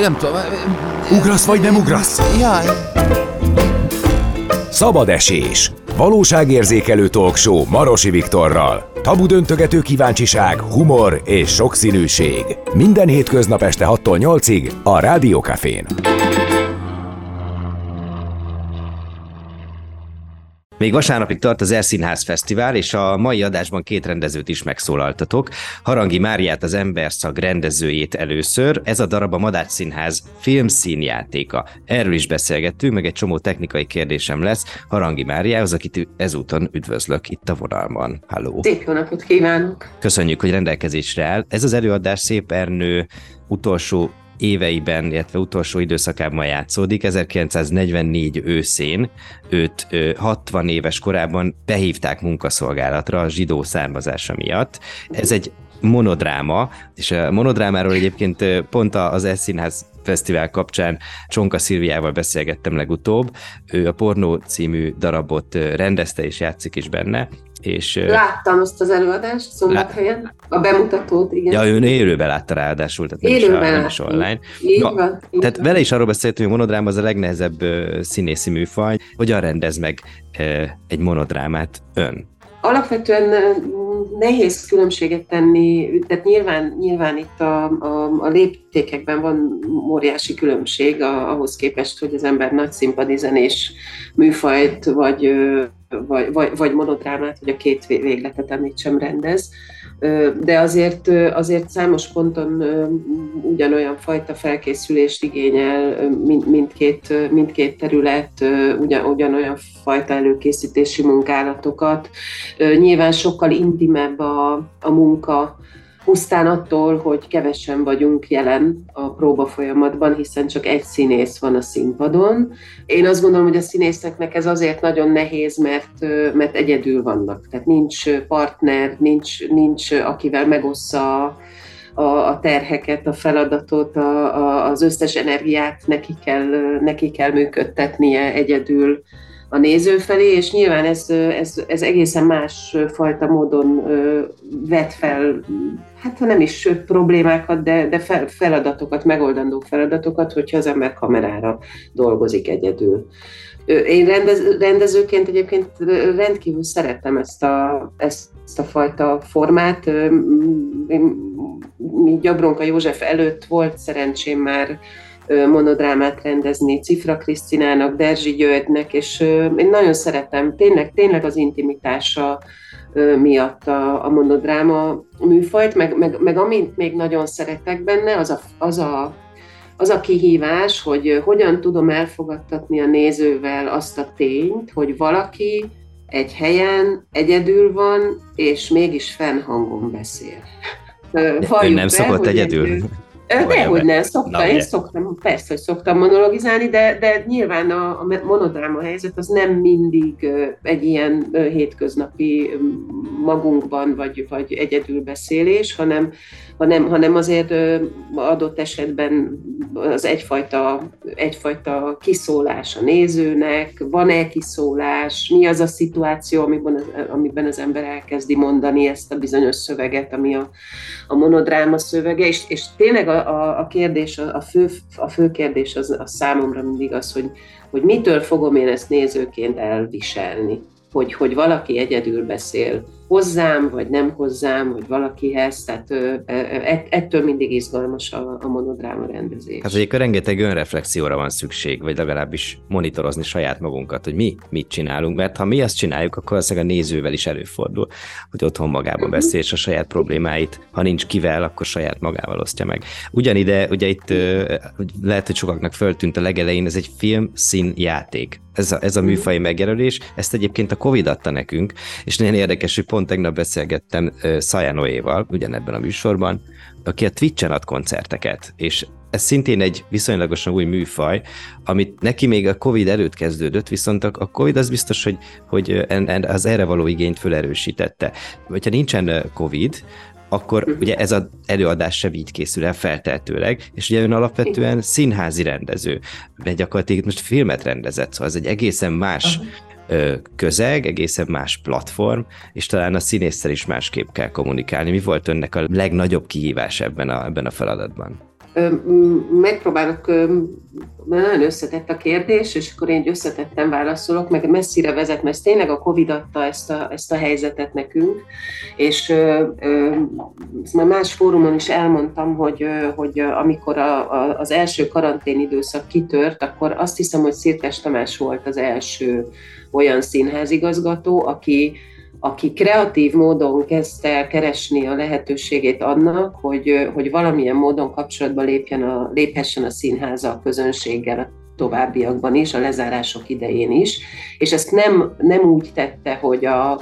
nem tudom. Ugrasz vagy nem ugrasz? Jaj. Szabad esés. Valóságérzékelő talkshow Marosi Viktorral. Tabu döntögető kíváncsiság, humor és sokszínűség. Minden hétköznap este 6-tól 8-ig a Rádiókafén. Még vasárnapig tart az Erszínház Fesztivál, és a mai adásban két rendezőt is megszólaltatok. Harangi Máriát, az Emberszag rendezőjét először. Ez a darab a Madács Színház filmszínjátéka. Erről is beszélgettünk, meg egy csomó technikai kérdésem lesz Harangi Máriához, akit ezúton üdvözlök itt a vonalban. Halló! Szép jó napot kívánok! Köszönjük, hogy rendelkezésre áll. Ez az előadás Szép Ernő utolsó éveiben, illetve utolsó időszakában játszódik, 1944 őszén, őt 60 éves korában behívták munkaszolgálatra a zsidó származása miatt. Ez egy monodráma, és a monodrámáról egyébként pont az Eszínház Fesztivál kapcsán Csonka Szilviával beszélgettem legutóbb. Ő a Pornó című darabot rendezte és játszik is benne, és, Láttam azt az előadást szombathelyen, a bemutatót, igen. Ja, ön élőben látta ráadásul, tehát nem élőben is, a, nem is online. Így Na, van, így tehát van. vele is arról beszéltünk, hogy a monodráma az a legnehezebb színészi műfaj. Hogyan rendez meg egy monodrámát ön? Alapvetően nehéz különbséget tenni, tehát nyilván, nyilván itt a, a, a léptékekben van óriási különbség ahhoz képest, hogy az ember nagy színpadi zenés műfajt, vagy, vagy, vagy, vagy monodrámát, hogy a két végletet említsem rendez. De azért, azért számos ponton ugyanolyan fajta felkészülést igényel mindkét, mindkét terület, ugyan, ugyanolyan fajta előkészítési munkálatokat. Nyilván sokkal intimebb a, a munka, pusztán attól, hogy kevesen vagyunk jelen a próba folyamatban, hiszen csak egy színész van a színpadon. Én azt gondolom, hogy a színészeknek ez azért nagyon nehéz, mert, mert egyedül vannak. Tehát nincs partner, nincs, nincs akivel megossza a, a terheket, a feladatot, a, a, az összes energiát neki kell, neki kell működtetnie egyedül a néző felé, és nyilván ez, ez, ez egészen más fajta módon vet fel, hát ha nem is problémákat, de, de fel, feladatokat, megoldandó feladatokat, hogyha az ember kamerára dolgozik egyedül. Én rendez, rendezőként egyébként rendkívül szeretem ezt a, ezt a fajta formát. Gyabronka József előtt volt szerencsém már monodrámát rendezni Cifra Krisztinának, Derzsi Györgynek, és én nagyon szeretem, tényleg, tényleg az intimitása miatt a, a monodráma műfajt, meg, meg, meg amit még nagyon szeretek benne, az a, az a az a kihívás, hogy hogyan tudom elfogadtatni a nézővel azt a tényt, hogy valaki egy helyen egyedül van, és mégis fennhangon beszél. Ön nem szokott egyedül? Egy, Dehogy nem, szoktam, én szoktam, persze, hogy szoktam monologizálni, de, de nyilván a, a monodráma helyzet az nem mindig egy ilyen hétköznapi magunkban vagy, vagy egyedülbeszélés, hanem, hanem, hanem azért adott esetben az egyfajta, egyfajta kiszólás a nézőnek, van-e kiszólás, mi az a szituáció, amiben az, amiben az ember elkezdi mondani ezt a bizonyos szöveget, ami a, a monodráma szövege, és, és tényleg a, a, a kérdés, a fő, a fő kérdés az, az számomra mindig az, hogy, hogy mitől fogom én ezt nézőként elviselni, hogy, hogy valaki egyedül beszél hozzám, vagy nem hozzám, vagy valakihez, tehát ettől mindig izgalmas a, a monodráma rendezés. Hát egyébként rengeteg önreflexióra van szükség, vagy legalábbis monitorozni saját magunkat, hogy mi mit csinálunk, mert ha mi azt csináljuk, akkor az a nézővel is előfordul, hogy otthon magában uh-huh. beszél, és a saját problémáit, ha nincs kivel, akkor saját magával osztja meg. Ugyanide, ugye itt lehet, hogy sokaknak föltűnt a legelején, ez egy film színjáték. Ez a, ez a műfai megjelölés, ezt egyébként a Covid adta nekünk, és nagyon érdekes, hogy pont tegnap beszélgettem Szajanoéval, ugyanebben a műsorban, aki a Twitch-en ad koncerteket, és ez szintén egy viszonylagosan új műfaj, amit neki még a Covid előtt kezdődött, viszont a Covid az biztos, hogy, hogy az erre való igényt felerősítette. Hogyha nincsen Covid, akkor ugye ez az előadás sem így készül el feltehetőleg, és ugye ön alapvetően színházi rendező, de gyakorlatilag most filmet rendezett, szóval ez egy egészen más uh-huh. Közeg, egészen más platform, és talán a színésszel is másképp kell kommunikálni. Mi volt önnek a legnagyobb kihívás ebben a, ebben a feladatban? Megpróbálok, nagyon összetett a kérdés, és akkor én összetettem válaszolok, meg messzire vezet, mert tényleg a Covid adta ezt a, ezt a helyzetet nekünk, és ezt már más fórumon is elmondtam, hogy, hogy amikor a, a, az első karantén időszak kitört, akkor azt hiszem, hogy Szirtes Tamás volt az első olyan színházigazgató, aki aki kreatív módon kezdte el keresni a lehetőségét annak, hogy, hogy valamilyen módon kapcsolatba lépjen a, léphessen a színháza a közönséggel a továbbiakban is, a lezárások idején is, és ezt nem, nem úgy tette, hogy a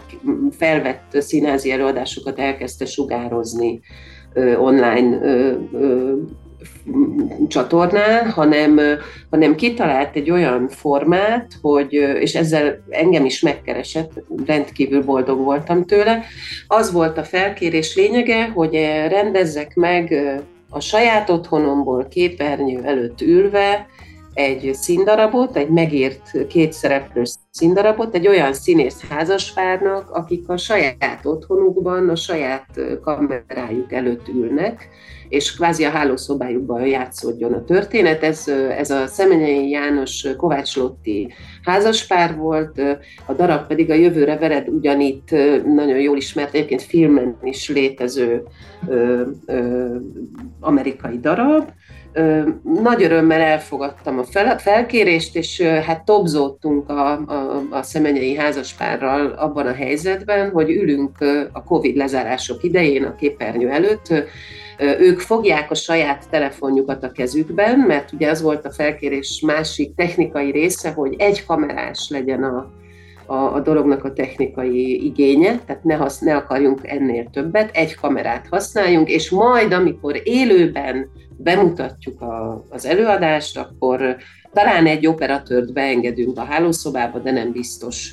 felvett színházi előadásokat elkezdte sugározni online csatornán, hanem, hanem kitalált egy olyan formát, hogy, és ezzel engem is megkeresett, rendkívül boldog voltam tőle. Az volt a felkérés lényege, hogy rendezzek meg a saját otthonomból képernyő előtt ülve egy színdarabot, egy megírt kétszereplős színdarabot egy olyan színész házaspárnak, akik a saját otthonukban, a saját kamerájuk előtt ülnek, és kvázi a hálószobájukban játszódjon a történet. Ez, ez a Szemenyei János Kovács Lotti házaspár volt, a darab pedig a Jövőre vered ugyanitt nagyon jól ismert, egyébként filmen is létező ö, ö, amerikai darab, nagy örömmel elfogadtam a fel, felkérést, és hát tobzódtunk a, a, a szemenyei házaspárral abban a helyzetben, hogy ülünk a Covid lezárások idején a képernyő előtt, ők fogják a saját telefonjukat a kezükben, mert ugye az volt a felkérés másik technikai része, hogy egy kamerás legyen a, a, a dolognak a technikai igénye, tehát ne, hasz, ne akarjunk ennél többet, egy kamerát használjunk, és majd, amikor élőben bemutatjuk a, az előadást, akkor talán egy operatőrt beengedünk a hálószobába, de nem biztos.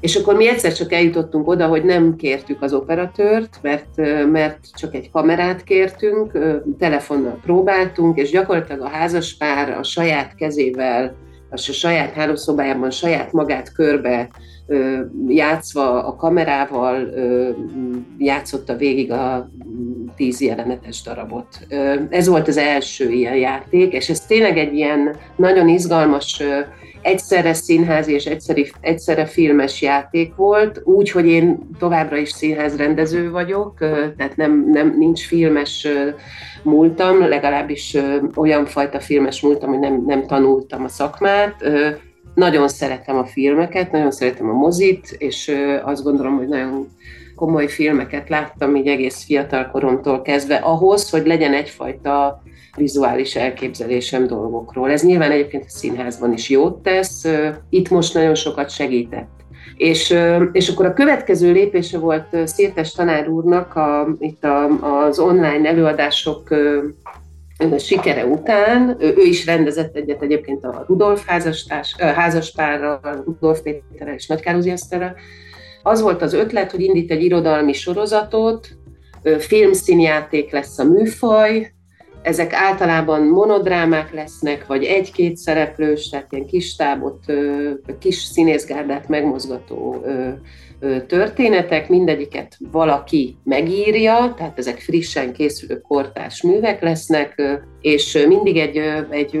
És akkor mi egyszer csak eljutottunk oda, hogy nem kértük az operatőrt, mert, mert csak egy kamerát kértünk, telefonnal próbáltunk, és gyakorlatilag a házaspár a saját kezével, a saját hálószobájában saját magát körbe játszva a kamerával játszotta végig a tíz jelenetes darabot. Ez volt az első ilyen játék, és ez tényleg egy ilyen nagyon izgalmas egyszerre színház és egyszerre, egyszerre filmes játék volt, úgy, hogy én továbbra is színházrendező vagyok, tehát nem, nem nincs filmes múltam, legalábbis olyan fajta filmes múltam, hogy nem, nem tanultam a szakmát. Nagyon szeretem a filmeket, nagyon szeretem a mozit, és azt gondolom, hogy nagyon komoly filmeket láttam így egész fiatal koromtól kezdve ahhoz, hogy legyen egyfajta vizuális elképzelésem dolgokról. Ez nyilván egyébként a színházban is jót tesz, itt most nagyon sokat segített. És, és akkor a következő lépése volt Szirtes tanár úrnak a, itt a, az online előadások sikere után, ő, ő is rendezett egyet egyébként a Rudolf házastárs, házaspárral, Rudolf Péterrel és Nagykározi Eszterrel. Az volt az ötlet, hogy indít egy irodalmi sorozatot, filmszínjáték lesz a műfaj, ezek általában monodrámák lesznek, vagy egy-két szereplős, tehát ilyen kis tábot, kis színészgárdát megmozgató történetek, mindegyiket valaki megírja, tehát ezek frissen készülő kortárs művek lesznek, és mindig egy, egy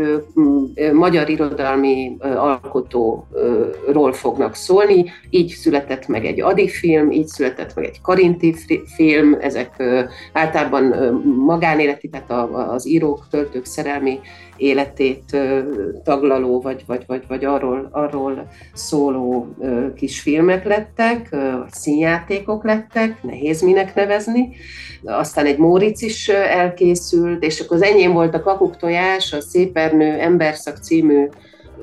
magyar irodalmi alkotóról fognak szólni. Így született meg egy Adi film, így született meg egy Karinti film, ezek általában magánéleti, tehát az írók, töltők szerelmi életét taglaló, vagy, vagy, vagy, vagy arról, arról szóló kis filmek lettek, színjátékok lettek, nehéz minek nevezni. Aztán egy Móric is elkészült, és akkor az enyém volt a Kakuk tojás, a Szépernő Emberszak című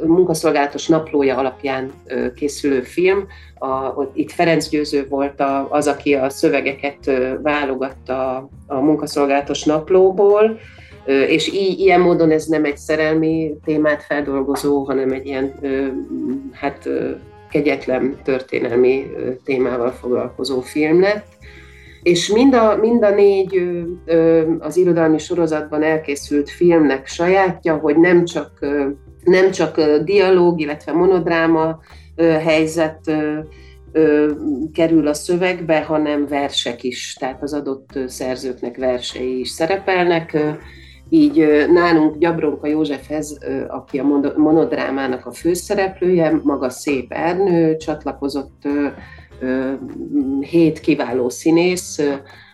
munkaszolgálatos naplója alapján készülő film. A, itt Ferenc Győző volt a, az, aki a szövegeket válogatta a munkaszolgálatos naplóból, és így, ilyen módon ez nem egy szerelmi témát feldolgozó, hanem egy ilyen hát kegyetlen történelmi témával foglalkozó film lett. És mind a, mind a négy az irodalmi sorozatban elkészült filmnek sajátja, hogy nem csak, nem csak dialóg, illetve monodráma helyzet kerül a szövegbe, hanem versek is, tehát az adott szerzőknek versei is szerepelnek így nálunk Gyabronka Józsefhez, aki a monodrámának a főszereplője, maga szép Ernő, csatlakozott hét kiváló színész,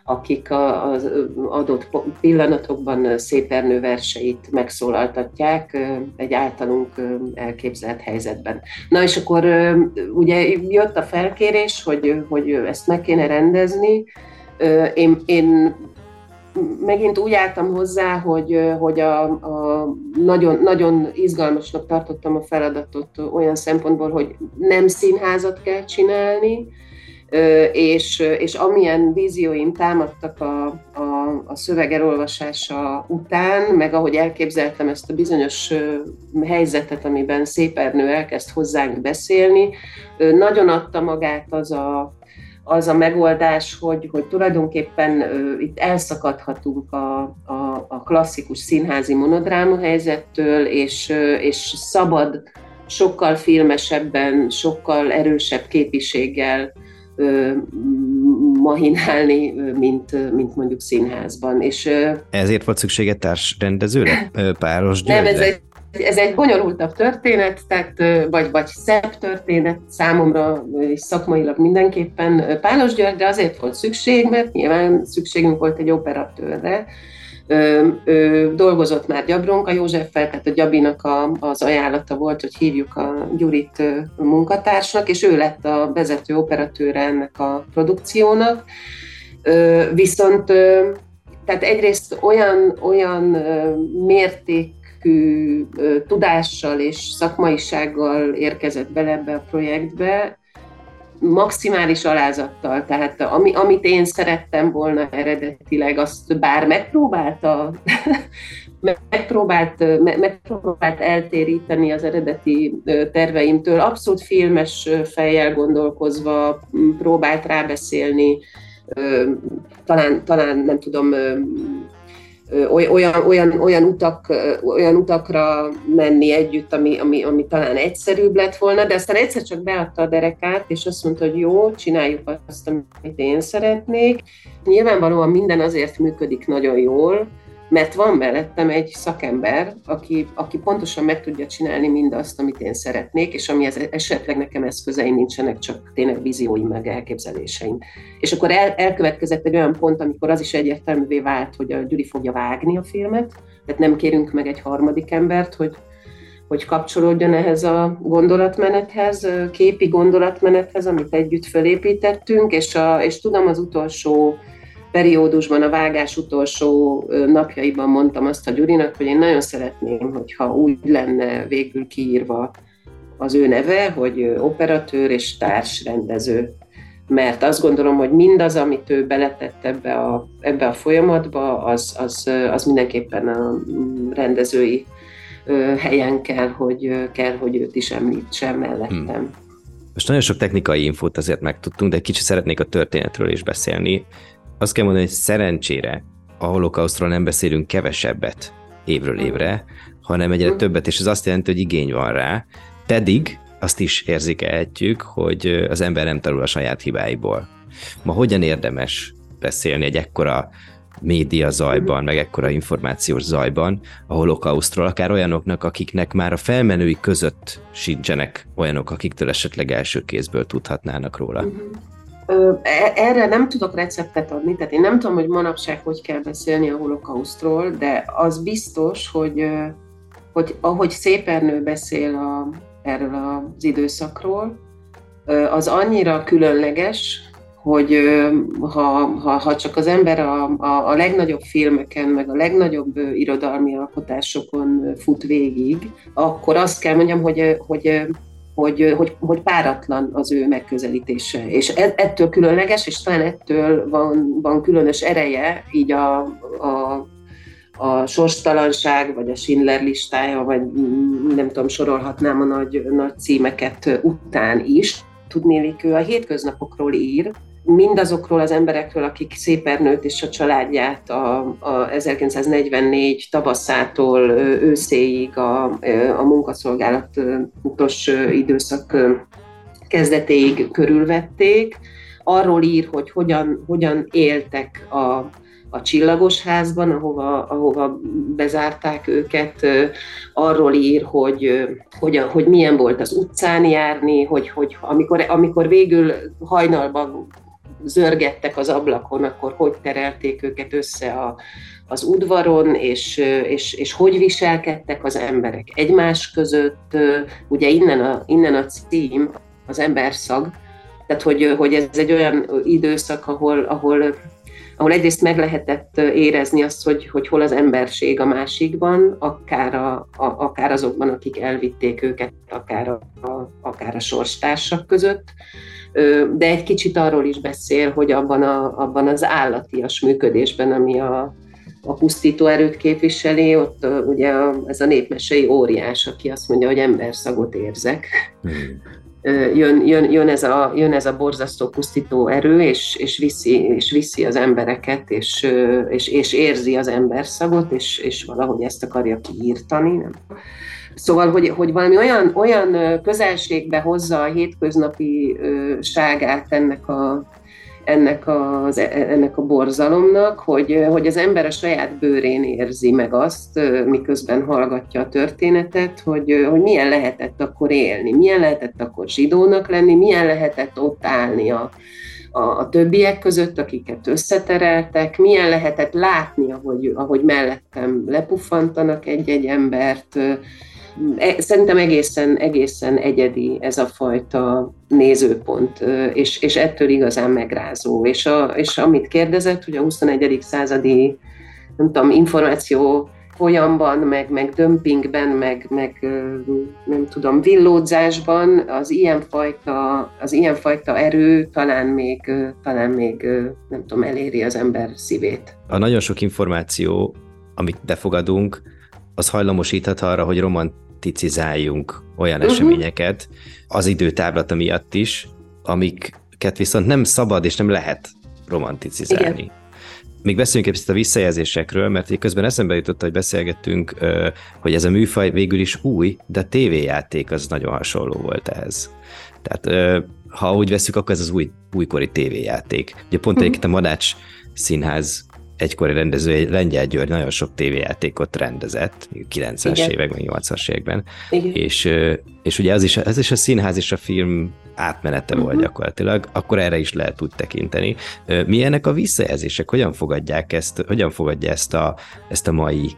akik az adott pillanatokban szép Ernő verseit megszólaltatják egy általunk elképzelt helyzetben. Na és akkor ugye jött a felkérés, hogy, hogy ezt meg kéne rendezni. Én, én megint úgy álltam hozzá, hogy, hogy a, a nagyon, nagyon izgalmasnak tartottam a feladatot olyan szempontból, hogy nem színházat kell csinálni, és, és amilyen vízióim támadtak a, a, a szöveg elolvasása után, meg ahogy elképzeltem ezt a bizonyos helyzetet, amiben Szép Ernő elkezd hozzánk beszélni, nagyon adta magát az a, az a megoldás, hogy, hogy tulajdonképpen uh, itt elszakadhatunk a, a, a klasszikus színházi monodráma helyzettől, és, és szabad sokkal filmesebben, sokkal erősebb képiséggel mahinálni, mint, mint mondjuk színházban. És, Ezért volt szüksége társrendezőre? Páros Nem, ez egy ez egy bonyolultabb történet, tehát, vagy, vagy szebb történet számomra, és szakmailag mindenképpen Pálos György, de azért volt szükség, mert nyilván szükségünk volt egy operatőrre, Ö, ö, dolgozott már Gyabronka Józseffel, tehát a Gyabinak a, az ajánlata volt, hogy hívjuk a Gyurit munkatársnak, és ő lett a vezető operatőre ennek a produkciónak. Viszont tehát egyrészt olyan, olyan mérték mértékű tudással és szakmaisággal érkezett bele ebbe a projektbe, maximális alázattal, tehát ami, amit én szerettem volna eredetileg, azt bár megpróbálta, megpróbált, megpróbált eltéríteni az eredeti terveimtől, abszolút filmes fejjel gondolkozva próbált rábeszélni, talán, talán nem tudom, olyan, olyan, olyan, utak, olyan utakra menni együtt, ami, ami, ami talán egyszerűbb lett volna, de aztán egyszer csak beadta a derekát, és azt mondta, hogy jó, csináljuk azt, amit én szeretnék. Nyilvánvalóan minden azért működik nagyon jól, mert van mellettem egy szakember, aki, aki pontosan meg tudja csinálni mindazt, amit én szeretnék, és ami ez, esetleg nekem eszközeim nincsenek, csak tényleg vízióim meg elképzeléseim. És akkor el, elkövetkezett egy olyan pont, amikor az is egyértelművé vált, hogy a Gyuri fogja vágni a filmet, tehát nem kérünk meg egy harmadik embert, hogy, hogy kapcsolódjon ehhez a gondolatmenethez, képi gondolatmenethez, amit együtt felépítettünk, és, a, és tudom az utolsó periódusban, a vágás utolsó napjaiban mondtam azt a Gyurinak, hogy én nagyon szeretném, hogyha úgy lenne végül kiírva az ő neve, hogy operatőr és társrendező. Mert azt gondolom, hogy mindaz, amit ő beletett ebbe a, ebbe a folyamatba, az, az, az mindenképpen a mm, rendezői helyen kell, hogy, kell, hogy őt is említsem mellettem. Hmm. Most nagyon sok technikai infót azért megtudtunk, de kicsit szeretnék a történetről is beszélni azt kell mondani, hogy szerencsére a holokausztról nem beszélünk kevesebbet évről évre, hanem egyre többet, és ez azt jelenti, hogy igény van rá, pedig azt is érzékelhetjük, hogy az ember nem tanul a saját hibáiból. Ma hogyan érdemes beszélni egy ekkora média zajban, meg ekkora információs zajban a holokausztról, akár olyanoknak, akiknek már a felmenői között sincsenek olyanok, akiktől esetleg első kézből tudhatnának róla. E, erre nem tudok receptet adni, tehát én nem tudom, hogy manapság hogy kell beszélni a holokausztról, de az biztos, hogy, hogy ahogy Szépernő beszél a, erről az időszakról, az annyira különleges, hogy ha, ha, ha csak az ember a, a, a legnagyobb filmeken, meg a legnagyobb irodalmi alkotásokon fut végig, akkor azt kell mondjam, hogy, hogy hogy, hogy, hogy páratlan az ő megközelítése. És e, ettől különleges, és talán ettől van, van különös ereje így a, a, a sorstalanság, vagy a Schindler listája, vagy nem tudom, sorolhatnám a nagy, nagy címeket után is. Tudnélik, ő a hétköznapokról ír, mindazokról az emberekről, akik Szépernőt és a családját a, a 1944 tavaszától őszéig a, a munkaszolgálatos időszak kezdetéig körülvették. Arról ír, hogy hogyan, hogyan éltek a, a csillagos házban, ahova, ahova bezárták őket, arról ír, hogy, hogy, hogy milyen volt az utcán járni, hogy, hogy amikor, amikor végül hajnalban zörgettek az ablakon, akkor hogy terelték őket össze a, az udvaron, és, és, és hogy viselkedtek az emberek egymás között. Ugye innen a, innen a cím, az emberszag, tehát hogy, hogy ez egy olyan időszak, ahol, ahol ahol egyrészt meg lehetett érezni azt, hogy, hogy hol az emberség a másikban, akár, a, a, akár azokban, akik elvitték őket, akár a, a, akár a sorstársak között, de egy kicsit arról is beszél, hogy abban, a, abban az állatias működésben, ami a, a pusztító erőt képviseli, ott ugye ez a népmesei óriás, aki azt mondja, hogy emberszagot érzek. Hmm jön, jön, jön, ez a, jön ez a borzasztó pusztító erő, és, és, viszi, és viszi az embereket, és, és, és érzi az emberszagot, és, és valahogy ezt akarja kiírtani. Nem? Szóval, hogy, hogy valami olyan, olyan közelségbe hozza a hétköznapi ságát ennek a, ennek, az, ennek a borzalomnak, hogy, hogy az ember a saját bőrén érzi meg azt, miközben hallgatja a történetet, hogy, hogy milyen lehetett akkor élni, milyen lehetett akkor zsidónak lenni, milyen lehetett ott állni a, a, a többiek között, akiket összetereltek, milyen lehetett látni, ahogy, ahogy mellettem lepuffantanak egy-egy embert, E, szerintem egészen, egészen egyedi ez a fajta nézőpont, és, és ettől igazán megrázó. És, a, és amit kérdezett, hogy a 21. századi nem tudom, információ folyamban, meg, meg dömpingben, meg, meg nem tudom, villódzásban az ilyenfajta, az ilyenfajta erő talán még, talán még nem tudom, eléri az ember szívét. A nagyon sok információ, amit befogadunk, az hajlamosíthat arra, hogy romant romantizáljunk olyan uh-huh. eseményeket az időtáblata miatt is, amiket viszont nem szabad és nem lehet romanticizálni. Igen. Még beszéljünk egy a visszajelzésekről, mert közben eszembe jutott, hogy beszélgettünk, hogy ez a műfaj végül is új, de a tévéjáték az nagyon hasonló volt ehhez. Tehát ha úgy veszük, akkor ez az új, újkori tévéjáték. Ugye pont uh-huh. a Madács Színház egykori rendező, Lengyel György nagyon sok tévéjátékot rendezett, 90-es évek, meg 80-as években, Igen. és, és ugye ez is, ez is a színház és a film átmenete uh-huh. volt mhm. gyakorlatilag, akkor erre is lehet úgy tekinteni. Milyenek a visszajelzések? Hogyan fogadják ezt, hogyan fogadja ezt a, ezt a mai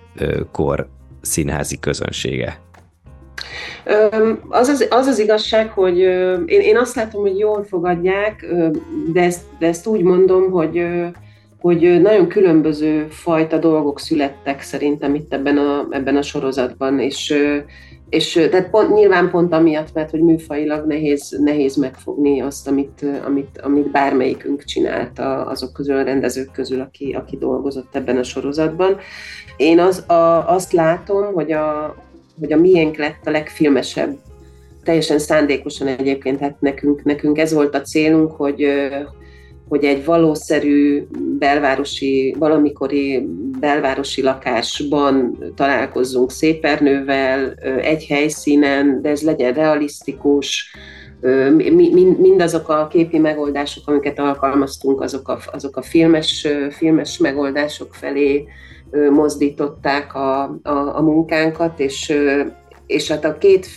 kor színházi közönsége? Az az, az az igazság, hogy én, én azt látom, hogy jól fogadják, de ezt, de ezt úgy mondom, hogy hogy nagyon különböző fajta dolgok születtek szerintem itt ebben a, ebben a sorozatban, és, és tehát pont, nyilván pont amiatt, mert hogy műfajilag nehéz, nehéz megfogni azt, amit, amit, amit bármelyikünk csinált azok közül, a rendezők közül, aki, aki dolgozott ebben a sorozatban. Én az, a, azt látom, hogy a, hogy a miénk lett a legfilmesebb teljesen szándékosan egyébként, hát nekünk, nekünk ez volt a célunk, hogy, hogy egy valószerű belvárosi, valamikori belvárosi lakásban találkozzunk szépernővel, egy helyszínen, de ez legyen realisztikus, mindazok a képi megoldások, amiket alkalmaztunk, azok a, azok a filmes, filmes megoldások felé mozdították a, a, a munkánkat, és, és hát a két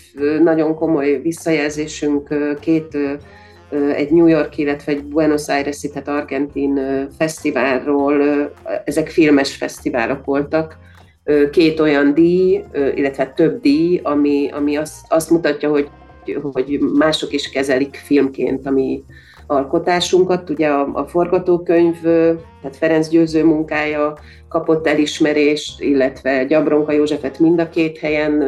nagyon komoly visszajelzésünk, két egy New York, illetve egy Buenos Aires-i, tehát argentin fesztiválról, ezek filmes fesztiválok voltak, két olyan díj, illetve több díj, ami, ami azt, azt mutatja, hogy, hogy mások is kezelik filmként a mi alkotásunkat. Ugye a, a forgatókönyv, tehát Ferenc Győző munkája kapott elismerést, illetve Gyabronka Józsefet mind a két helyen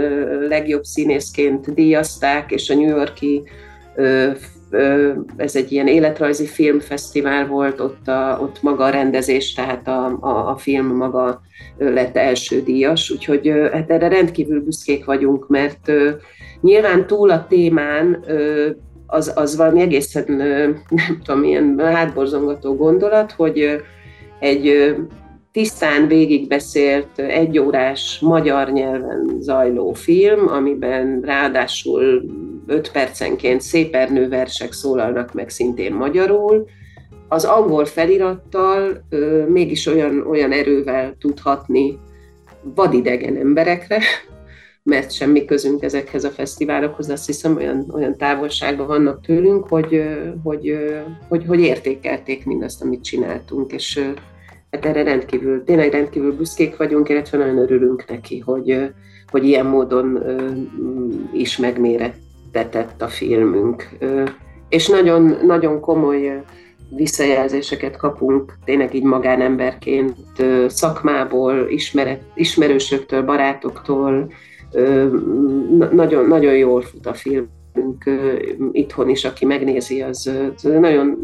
legjobb színészként díjazták, és a New Yorki ez egy ilyen életrajzi filmfesztivál volt, ott, a, ott maga a rendezés, tehát a, a, a film maga lett első díjas, úgyhogy hát erre rendkívül büszkék vagyunk, mert nyilván túl a témán az, az valami egészen, nem tudom, ilyen hátborzongató gondolat, hogy egy tisztán végigbeszélt egyórás magyar nyelven zajló film, amiben ráadásul öt percenként szépernő versek szólalnak meg szintén magyarul, az angol felirattal ö, mégis olyan, olyan erővel tudhatni vadidegen emberekre, mert semmi közünk ezekhez a fesztiválokhoz, azt hiszem olyan, olyan távolságban vannak tőlünk, hogy, hogy, hogy, hogy értékelték mindazt, amit csináltunk, és hát erre rendkívül, tényleg rendkívül büszkék vagyunk, illetve nagyon örülünk neki, hogy, hogy ilyen módon is megmérettetett a filmünk. És nagyon, nagyon komoly visszajelzéseket kapunk, tényleg így magánemberként, szakmából, ismeret, ismerősöktől, barátoktól, nagyon, nagyon jól fut a film itthon is, aki megnézi, az, nagyon,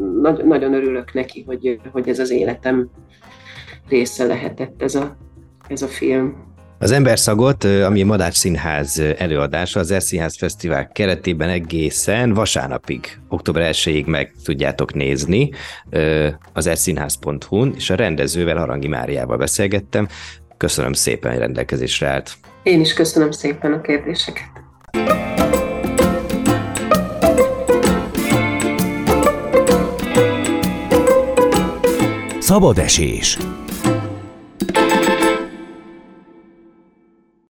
nagyon örülök neki, hogy, hogy ez az életem része lehetett ez a, ez a film. Az Emberszagot, ami a Madács Színház előadása, az Erszínház Fesztivál keretében egészen vasárnapig, október 1-ig meg tudjátok nézni az erszínház.hu-n, és a rendezővel, Harangi Máriával beszélgettem. Köszönöm szépen, hogy rendelkezésre állt. Én is köszönöm szépen a kérdéseket. Szabad esés.